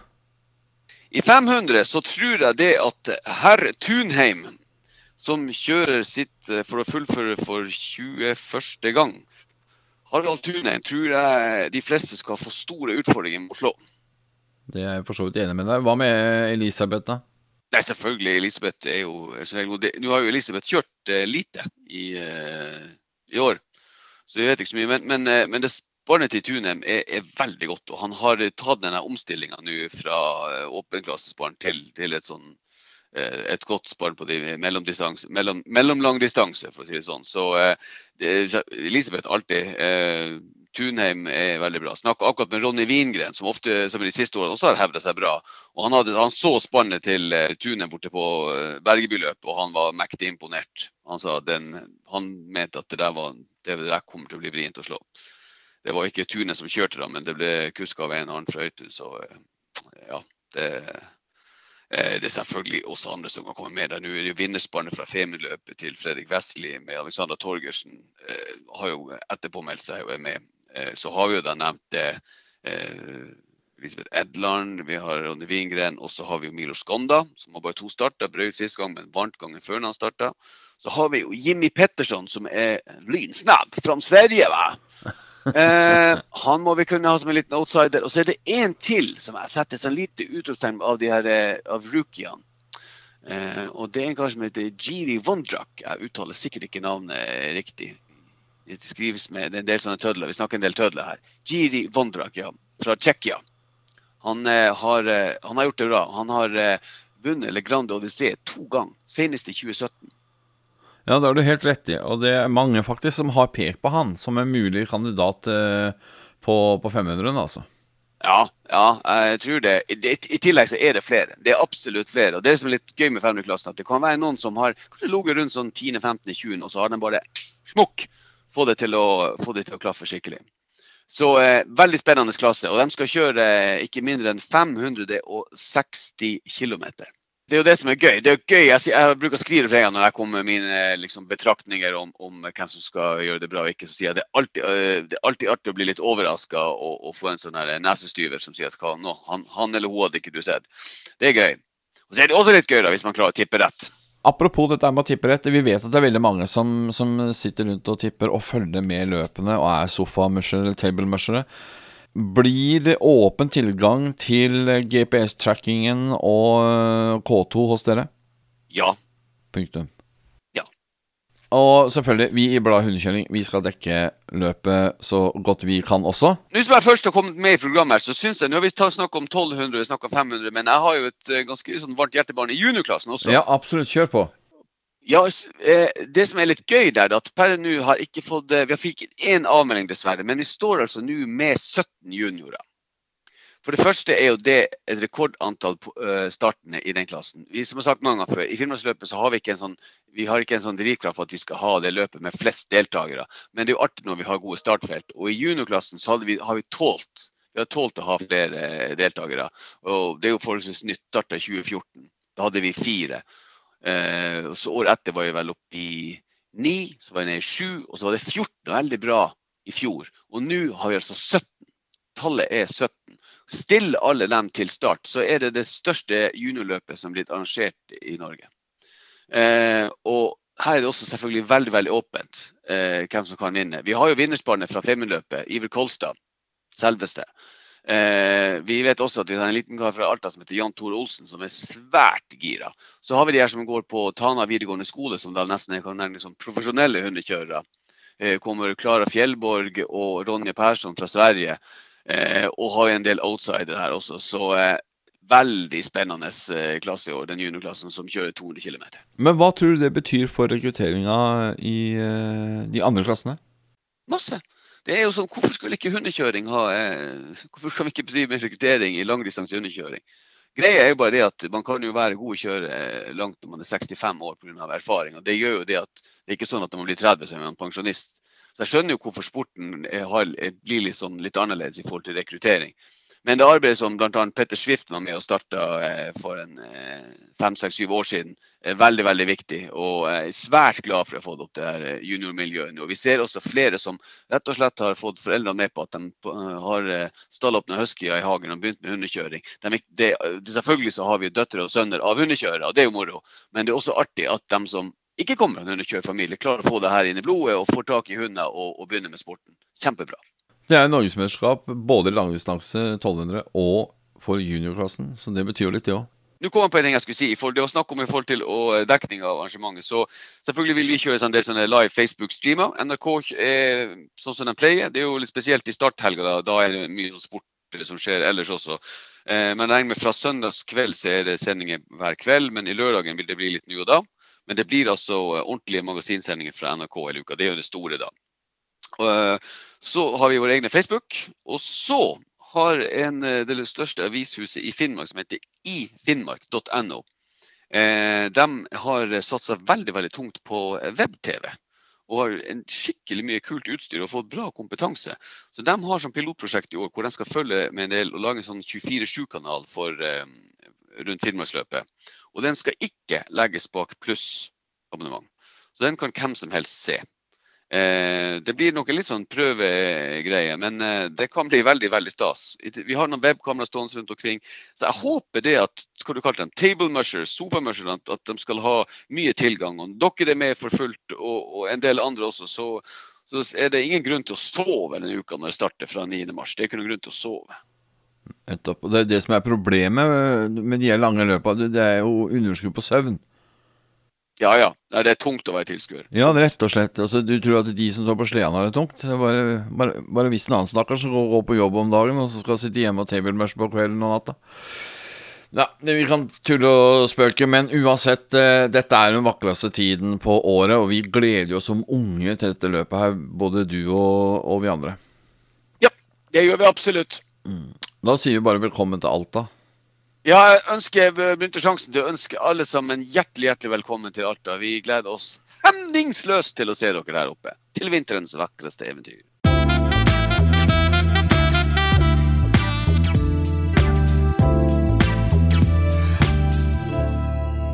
I 500 så tror jeg det at herr Tunheim, som kjører sitt eh, for å fullføre for 21. gang Harald Tunheim tror jeg de fleste skal få store utfordringer med å slå. Det er jeg for så vidt enig med deg. Hva med Elisabeth, da? Nei, selvfølgelig. Elisabeth er jo Nå har jo Elisabeth kjørt uh, lite i, uh, i, år, så jeg vet ikke så mye. Men, men, uh, men det spannet til Tunem er, er, veldig godt. Og han har tatt denne omstillinga nå fra åpenklassespann til, til et sånn et godt spann på de mellom, mellom, distanse, for å si det sånn. Så Elisabeth alltid Tunheim er veldig bra. Snakka akkurat med Ronny Wingren, som ofte som de siste årene også har hevda seg bra. Og han, hadde, han så spannet til uh, Tunheim borte på uh, Bergebyløp, og han var mektig imponert. Han den, han mente at det der, var, det der kommer til å bli vrient å slå. Det var ikke Tune som kjørte, da, men det ble kuska av en annen fra Øytun, Så uh, ja, det, det er selvfølgelig også andre som kan komme med der. Nå er det jo vinnerspannet fra Femundløpet til Fredrik Vestli med Alexander Torgersen. har jo etterpåmeldt seg og er med. Eh, så har vi jo da nevnt eh, Elisabeth Edland, vi har Ronny Wingren, og så har vi Milo Skonda, som har bare to starter. Brøyt sist gang, men varmt gangen før han starta. Så har vi jo Jimmy Petterson, som er lynsnabb fra Sverige. va? Eh, han må vi kunne ha som en liten outsider. Og så er det én til som jeg setter sånn lite utropstegn av de her eh, av rookiene. Eh, og det er en kar som heter Jiri Vondrak. Jeg uttaler sikkert ikke navnet riktig det skrives med en del sånne tødler. Vi snakker en del tødler her. Jiri Vondrak, ja, fra Tsjekkia. Han, eh, har, eh, han, har, gjort det bra. Han har eh, vunnet Le Grande Odyssée to ganger, senest i 2017. Ja, det har du helt rett i. Og det er mange faktisk som har pekt på han som en mulig kandidat eh, på, på 500, altså. Ja, ja, jeg tror det. I, tillegg så er det flere. Det er absolutt flere. Og det som er litt gøy med 500-klassen, at det kan være noen som har kanskje ligget rundt sånn 10., 15., 20., og så har den bare smukk få det til å, det til å klaffe skikkelig. Så eh, veldig spennende klasse. Og de skal kjøre eh, ikke mindre enn 560 km. Det er jo det som er gøy. Det er gøy. Jeg, jeg bruker å skrive flere når jeg kommer med mine liksom, betraktninger om, om, hvem som skal gjøre det bra og ikke. Så sier jeg det er alltid, uh, det er alltid artig å bli litt overraska og, og, få en sånn nesestyver som sier at hva, no, han, han, eller hun hadde ikke du sett. Det er gøy. Og så er det også litt gøy da, hvis man klarer å tippe rett. Apropos dette med å tippe rett. Vi vet at det er veldig mange som, som sitter rundt og tipper og følger med løpende og er sofamushere eller table-mushere. Blir det åpen tilgang til GPS-trackingen og K2 hos dere? Ja. Punktum. Og selvfølgelig, vi i Bladet Hundekjøring vi skal dekke løpet så godt vi kan også. Nå som jeg først har kommet med i programmet, her, så syns jeg Nå har vi snakket om 1200, vi snakket om 500, men jeg har jo et uh, ganske sånn varmt hjertebarn i juniorklassen også. Ja, absolutt. Kjør på. Ja, eh, Det som er litt gøy der, er at per nå har ikke fått eh, Vi har fikk én avmelding, dessverre, men vi står altså nå med 17 juniorer. For det første er jo det et rekordantall startende i den klassen. Vi som har sagt mange ganger før, I Finnmarksløpet så har vi ikke en sånn vi har ikke en sånn drivkraft for at vi skal ha det løpet med flest deltakere. Men det er jo artig når vi har gode startfelt. Og i juniorklassen så vi, har vi tålt vi har tålt å ha flere deltakere. Og det er jo forholdsvis nytt. Starta i 2014. Da hadde vi fire. og så Året etter var vi vel oppe i ni, så var vi nede i sju, og så var det 14. Veldig bra i fjor. Og nå har vi altså 17. Tallet er 17. Still alle dem til start, så er det det største juniorløpet som er blitt arrangert i Norge. Eh, og her er det også selvfølgelig veldig veldig åpent eh, hvem som kan vinne. Vi har jo vinnerspannet fra Femundløpet, Iver Kolstad, selveste. Eh, vi vet også at vi har en liten kar fra Alta som heter Jan Tore Olsen, som er svært gira. Så har vi de her som går på Tana videregående skole, som da nesten er nærmest som profesjonelle hundekjørere. Eh, kommer Klara Fjellborg og Ronje Persson fra Sverige. Eh, og har en del outsider her også. Så eh, veldig spennende eh, klasse i år, den juniorklassen som kjører 200 km. Men hva tror du det betyr for rekrutteringa i de andre klassene? Masse. Det er jo sånn, Hvorfor skulle ikke hundekjøring ha Hvorfor skal vi ikke drive med rekruttering i langdistanse hundekjøring? Greia er jo bare det at Man kan jo være god å kjøre langt når man er 65 år pga. erfaring. og Det gjør jo det at det er ikke sånn at når man blir 30 så er man pensjonist. Så Jeg skjønner jo hvorfor sporten er, blir litt, sånn, litt annerledes i forhold til rekruttering. Men det arbeidet som bl.a. Petter Swift var med og starta eh, for en eh, fem, seks, syv år siden, er veldig veldig viktig. Og jeg er svært glad for å ha fått opp det her eh, juniormiljøet. Og vi ser også flere som rett og slett har fått foreldrene med på at de har stallåpna huskyer i hagen og begynt med hundekjøring. De, det, selvfølgelig så har vi døtre og sønner av hundekjørere, og det er jo moro. Men det er også artig at de som ikke kommer en hundekjørerfamilie, klarer å få det her inn i blodet og får tak i hunder og, og begynner med sporten. Kjempebra. Det er norgesmesterskap både i langdistanse 1200 og for juniorklassen, så det betyr jo litt, det òg. Nå kom jeg på en ting jeg skulle si. For det var snakk om i forhold til dekning av arrangementet. Så selvfølgelig vil vi kjøre en del sånne live Facebook-streamer. NRK er sånn som de pleier. Det er jo litt spesielt i starthelga. Da, da er det mye sport som skjer ellers også. Eh, men regner med fra søndagskveld så er det sendinger hver kveld. Men i lørdagen vil det bli litt nå og da. Men det blir altså ordentlige magasinsendinger fra NRK i uka. Det er jo det store da. Eh, så har vi vår egne Facebook. Og så har en, eh, det største avishuset i Finnmark, som heter ifinnmark.no, eh, de har satsa veldig veldig tungt på web-TV. Og har en skikkelig mye kult utstyr og fått bra kompetanse. Så de har som pilotprosjekt i år hvor de skal følge med en del og lage en sånn 24-7-kanal eh, rundt Finnmarksløpet. Og den skal ikke legges bak pluss-abonnement. Så den kan hvem som helst se. Eh, det blir nok en litt sånn prøvegreie, men eh, det kan bli veldig veldig stas. Vi har noen webkamera stående rundt omkring. Så jeg håper det at skal du kalle dem, table mushers, sofamushers, at de skal ha mye tilgang. Og dere er med for fullt, og, og en del andre også. Så, så, er det ingen grunn til å sove denne uka når det starter fra 9.3. Det er ikke noen grunn til å sove. Det er det som er problemet med de lange løpa. Det er jo underskudd på søvn. Ja ja, det er tungt å være tilskuer. Ja, rett og slett. Altså, du tror at de som står på sleden har det tungt? Bare, bare, bare hvis en annen snakker som går på jobb om dagen, og så skal sitte hjemme og tablemush på kvelden og natta. Ja, vi kan tulle og spøke, men uansett, eh, dette er den vakreste tiden på året, og vi gleder oss som unge til dette løpet her, både du og, og vi andre. Ja, det gjør vi absolutt. Mm. Da sier vi bare velkommen til Alta. Ja, jeg ønsker begynte sjansen til å ønske alle sammen hjertelig hjertelig velkommen til Alta. Vi gleder oss hemningsløst til å se dere der oppe. Til vinterens vakreste eventyr.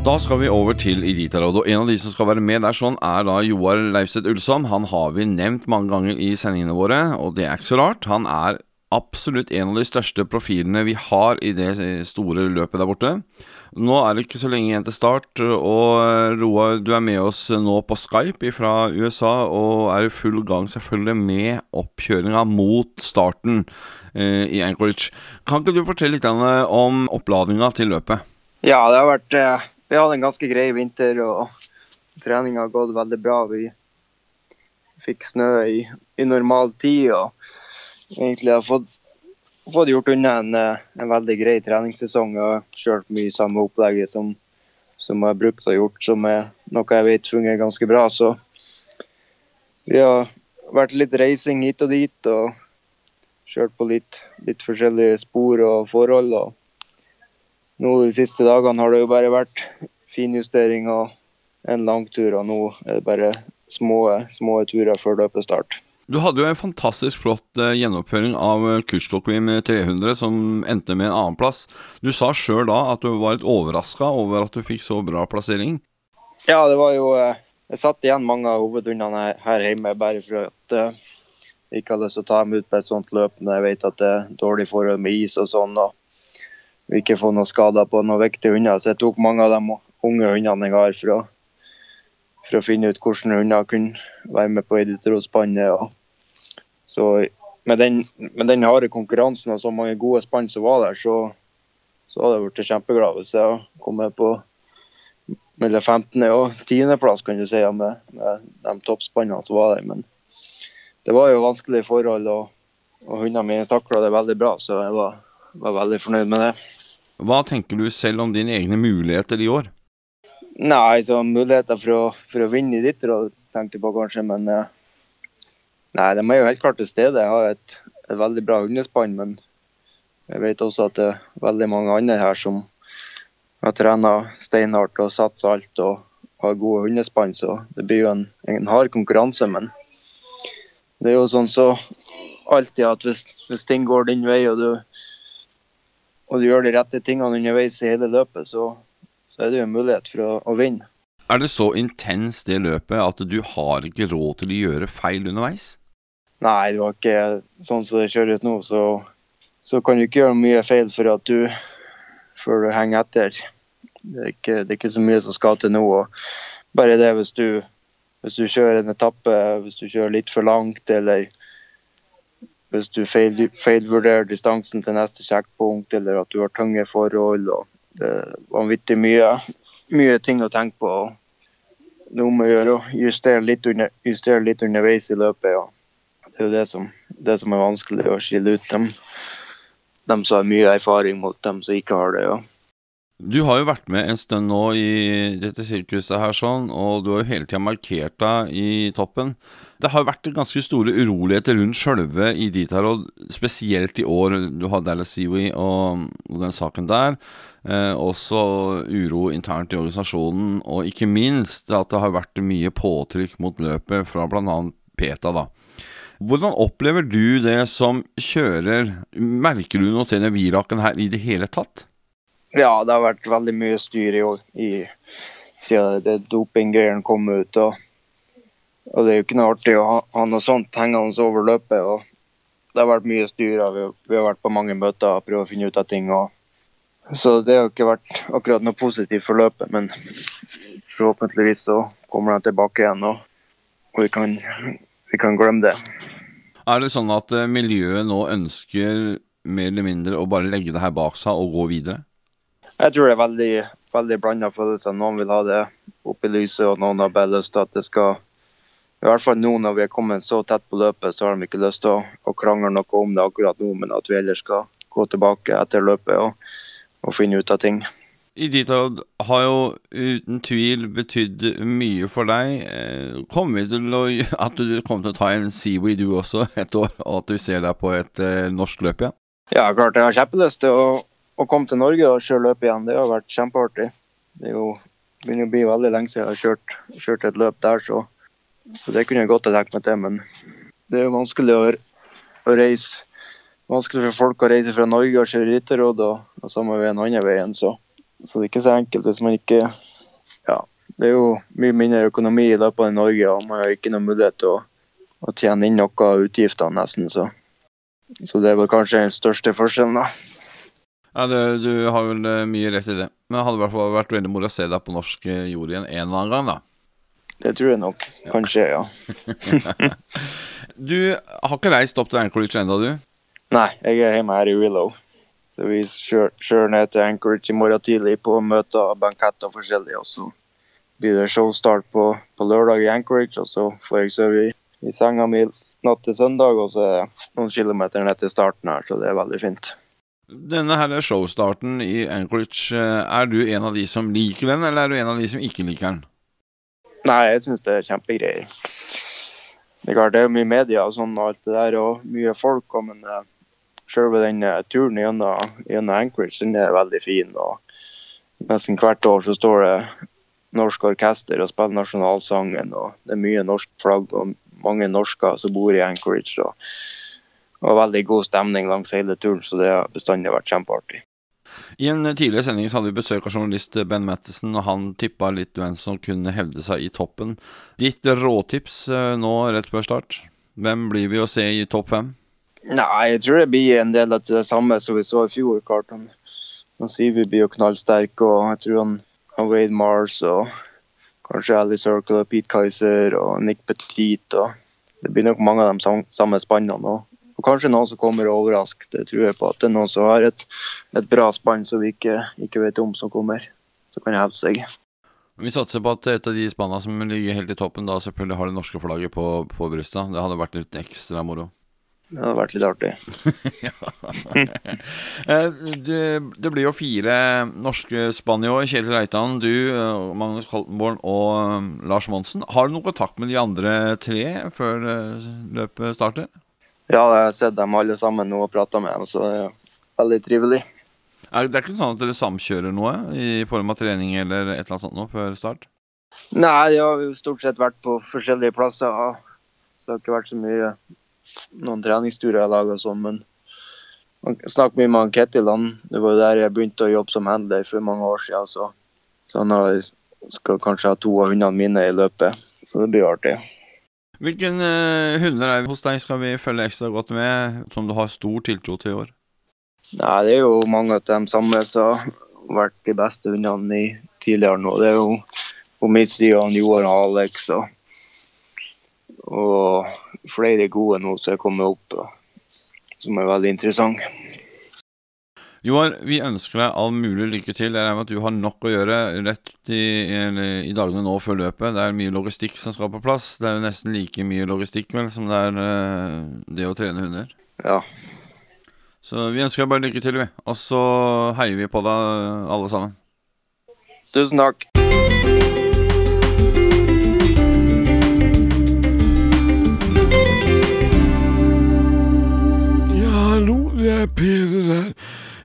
Da skal vi over til Eliterådet. Og en av de som skal være med der sånn, er da Joar Leifseth Ulsom. Han har vi nevnt mange ganger i sendingene våre, og det er ikke så rart. Han er absolutt en av de største profilene vi har i det store løpet der borte. Nå er det ikke så lenge igjen til start, og eh, Roar, du er med oss nå på Skype fra USA og er i full gang selvfølgelig med oppkjøringa mot starten eh, i Anchorage. Kan ikke du fortelle litt om oppladninga til løpet? Ja, det har vært eh, Vi hadde en ganske grei vinter, og treninga har gått veldig bra. Vi fikk snø i, i normal tid. og egentlig har fått, fått gjort unna en, eh, en, veldig grei treningssesong. og kjørt mye samme opplegget som, som jeg har brukt og gjort, som er noe jeg vet fungerer ganske bra. Så vi har vært litt reising hit og dit. og kjørt på litt, litt forskjellige spor og forhold. og nå De siste dagene har det jo bare vært finjustering og en langtur, og nå er det bare små, små turer før løpestart. Du hadde jo en fantastisk flott eh, gjennomføring av eh, Kursklokvim 300, som endte med en annenplass. Du sa sjøl da at du var litt overraska over at du fikk så bra plassering? Ja, det var jo eh, Jeg satt igjen mange av hovedhundene her hjemme bare for at jeg ikke hadde lyst til å ta dem ut på et sånt løp når jeg vet at det er dårlig forhold med is og sånn. og vi ikke få noen skader på noen viktige hunder. Så jeg tok mange av de unge hundene jeg har for å, for å finne ut hvordan hunder kunne være med på Iditarospannet. Så med den, med den, harde konkurransen og så mange gode spann som var der, så, så hadde jeg blitt kjempeglad hvis jeg kommet på mellom 15. og 10.-plass, kan du si, med, med de toppspannene som var der. Men det var jo vanskelige forhold, og, og hundene mine takla det veldig bra, så jeg var, var veldig fornøyd med det. Hva tenker du selv om dine egne muligheter i år? Nei, så muligheter for å, for å vinne i ditt tenkte jeg på kanskje, men uh, Nei, de er jo helt klart til stede. Jeg har et, et veldig bra hundespann, men jeg vet også at det er veldig mange andre her som har trent steinhardt og satsa alt og har gode hundespann, så det blir jo en, en hard konkurranse. Men det er jo sånn så alltid at hvis, hvis ting går din vei og du og du gjør de rette tingene underveis i hele løpet, så, så er det jo en mulighet for å, å, vinne. Er det så intenst det løpet at du har ikke råd til å gjøre feil underveis? Nei, det var ikke sånn som det kjøres nå, så, så kan du ikke gjøre mye feil for at du du henger etter. Det er ikke, det er ikke så mye som skal til nå. og bare det hvis du, hvis du kjører en etappe, hvis du kjører litt for langt eller hvis du feil, feilvurderer distansen til neste sjekkpunkt, eller at du har tunge forhold. og Det er vanvittig mye, mye ting å tenke på. Nå må gjøre justere litt, justere litt underveis i løpet. Ja. Det er jo det som, det som, er vanskelig å skille ut dem, dem som har mye erfaring mot dem som ikke har det. ja. Du har jo vært med en stund nå i dette sirkuset her, sånn, og du har jo hele tida markert deg i toppen. Det har vært ganske store uroligheter rundt sjølve i Ditarod, spesielt i år. Du har Dallas Seaway og den saken der. Eh, også uro internt i organisasjonen, og ikke minst at det har vært mye påtrykk mot løpet fra bl.a. PETA. da. Hvordan opplever du det som kjører? Merker du noe til den viraken her i det hele tatt? Ja, det har vært veldig mye styr i år i, siden dopinggreiene kom ut. Og, og, det er jo ikke noe artig å ha, ha noe sånt hengende over løpet. og Det har vært mye styr. Vi, vi, har vært på mange møter og prøvd å finne ut av ting. Og, så det har ikke vært akkurat noe positivt for løpet. Men forhåpentligvis så kommer de tilbake igjen, og, og vi, kan, vi kan glemme det. Er det sånn at eh, miljøet nå ønsker mer eller mindre å bare legge det her bak seg og gå videre? Jeg tror det er veldig, veldig blanda følelser. Noen vil ha det opp i lyset, og noen har bare lyst til at det skal I hvert fall nå når vi er kommet så tett på løpet, så har de ikke lyst til å, å krangle noe om det akkurat nå, men at vi ellers skal gå tilbake etter løpet og, og finne ut av ting. Iditarod har jo uten tvil betydd mye for deg. Eh, kommer vi til å, [laughs] at du kommer til å ta en Seaway du også et år, og at du ser deg på et eh, norsk løp igjen? Ja, klart jeg har kjempelyst til å å komme til Norge og kjøre løp igjen, det har vært kjempeartig. Det er jo, begynner å bli veldig lenge siden jeg har kjørt, kjørt et løp der, så, så, det kunne jeg godt ha tenkt meg til. Men det er jo vanskelig å, å, reise vanskelig for folk å reise fra Norge og kjøre rytterråd og, og samme veien andre veien. Så, så det er ikke så enkelt hvis man ikke Ja, det er jo mye mindre økonomi i løpet av Norge, og man har ikke noen mulighet til å, å tjene inn noe av utgiftene, nesten. Så, så det er vel kanskje den største forskjellen, da. Ja, det, Du har vel eh, mye rett i det. Men det hadde i hvert fall vært veldig moro å se deg på norsk eh, jord igjen en eller annen gang, da. Det tror jeg nok. Kanskje, ja. [laughs] du har ikke reist opp til Anchorage ennå, du? Nei, jeg er hjemme her i Willow. Så vi kjører ned til Anchorage i morgen tidlig på møter og banketter forskjellig. Og så blir det showstart på, på, lørdag i Anchorage, og så får jeg sove i, i senga mi natt til søndag. Og så er det noen kilometer ned til starten her, så det er veldig fint. Denne her showstarten i Anchorage, eh, er du en av de som liker den, eller er du en av de som ikke liker den? Nei, jeg syns det er kjempegreier. Det er klart det er mye media og sånn og alt det der, og mye folk, men eh, selve den eh, turen gjennom, gjennom Anchorage den er veldig fin. og Nesten hvert år så står det norsk orkester og spiller nasjonalsangen. og Det er mye norsk flagg og mange norsker som bor i Anchorage. og, og veldig god stemning langs hele turen, så det har bestandig vært kjempeartig. I en tidligere sending hadde vi besøk av journalist Ben Mattison, og han tippa litt hvem som kunne hevde seg i toppen. Ditt råtips eh, nå rett før start? Hvem blir vi å se i topp fem? Nei, jeg tror det blir en del av det samme som vi så i fjor. Klart han, han Sivi blir jo knallsterk, og jeg tror han, han Wade Mars og kanskje Ali Circle og Pete Kaiser og Nick Petit. og Det blir nok mange av de samme spannene. òg. og kanskje noen som kommer og. Det tror jeg på at det er noen som har et, et bra spann som vi ikke, ikke vet om som kommer. Som kan hevde seg. Vi satser på at et av de spanna som ligger helt i toppen, da selvfølgelig har det norske flagget på, på brystet. Det hadde vært litt ekstra moro. Det hadde vært litt artig. [laughs] [laughs] Eh, det, det, blir jo fire norske spanjoler. Kjell Reitan, du, eh, Magnus Koltenborn og eh, Lars Monsen. Har du noen kontakt med de andre tre før løpet starter? Ja, jeg har sett dem alle sammen nå og prata med dem, så det er veldig trivelig. Er det er ikke sånn at dere samkjører noe i form av trening eller et eller annet sånt nå før start? Nei, de har jo stort sett vært på forskjellige plasser. Så det har ikke vært så mye noen treningsturer jeg laga sånn, men jeg snakker mye med Ketil. Han, det var jo der jeg begynte å jobbe som handler for mange år siden. Så, så han har, skal kanskje ha to av hundene mine i løpet. Så det blir artig. Hvilke uh, hunder er hos deg skal vi følge ekstra godt med, som du har stor tiltro til i år? Nei, Det er jo mange av dem samme som har vært de beste hundene i tidligere nå. Det er jo på min side Joar og Alex. og og flere gode nå som er kommet opp, som er veldig interessante. Joar, vi ønsker deg all mulig lykke til. Jeg regner med at du har nok å gjøre rett i, i, dagene nå før løpet. Det er mye logistikk som skal på plass. Det er jo nesten like mye logistikk vel, som det er uh, det å trene hunder. Ja. Så vi ønsker deg bare lykke til, vi. Og så heier vi på deg alle sammen. Tusen takk. Peder der.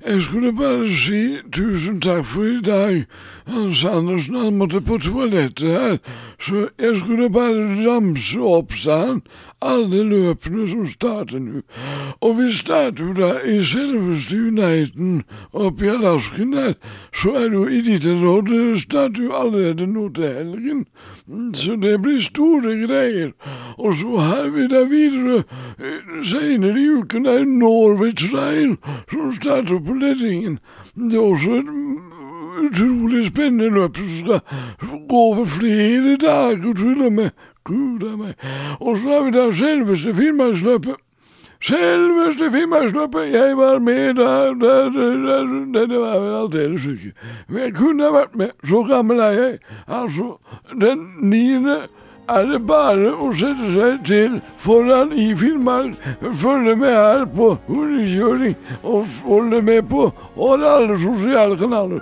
Jeg skulle bare si tusen takk for i dag. Hans Andersen han måtte på toalettet her, så jeg skulle bare ramse opp, sa han, alle løpene som starter nå. Og vi starter jo da i selveste Uniten oppe i Alasken der, så er det jo i ditt råd starter jo allerede nå til helgen. Så det blir store greier. Og så har vi da videre senere i uken er Norway Trail som starter på Leddingen. Det er også et utrolig spennende løp som skal gå over flere dager, til og med. Gud a meg. Og så har vi da selveste Finnmarksløpet. Selveste Finnmarksløpet! Jeg var med der, der, der, der Det var vel aldeles ikke. Men jeg kunne ha vært med. Så gammel er jeg. Altså, den niende er det bare å sette seg til foran i Finnmark. Følge med her på hundekjøring, og følge med på alle sosiale kanaler.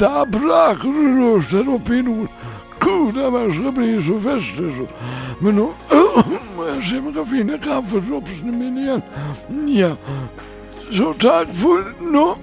Da braker det løs der oppe i nord. Gud, jeg skal bli så festet, så. Men nå [coughs] må jeg se om jeg kan finne kaffedropsene mine igjen. Ja, så takk for nå.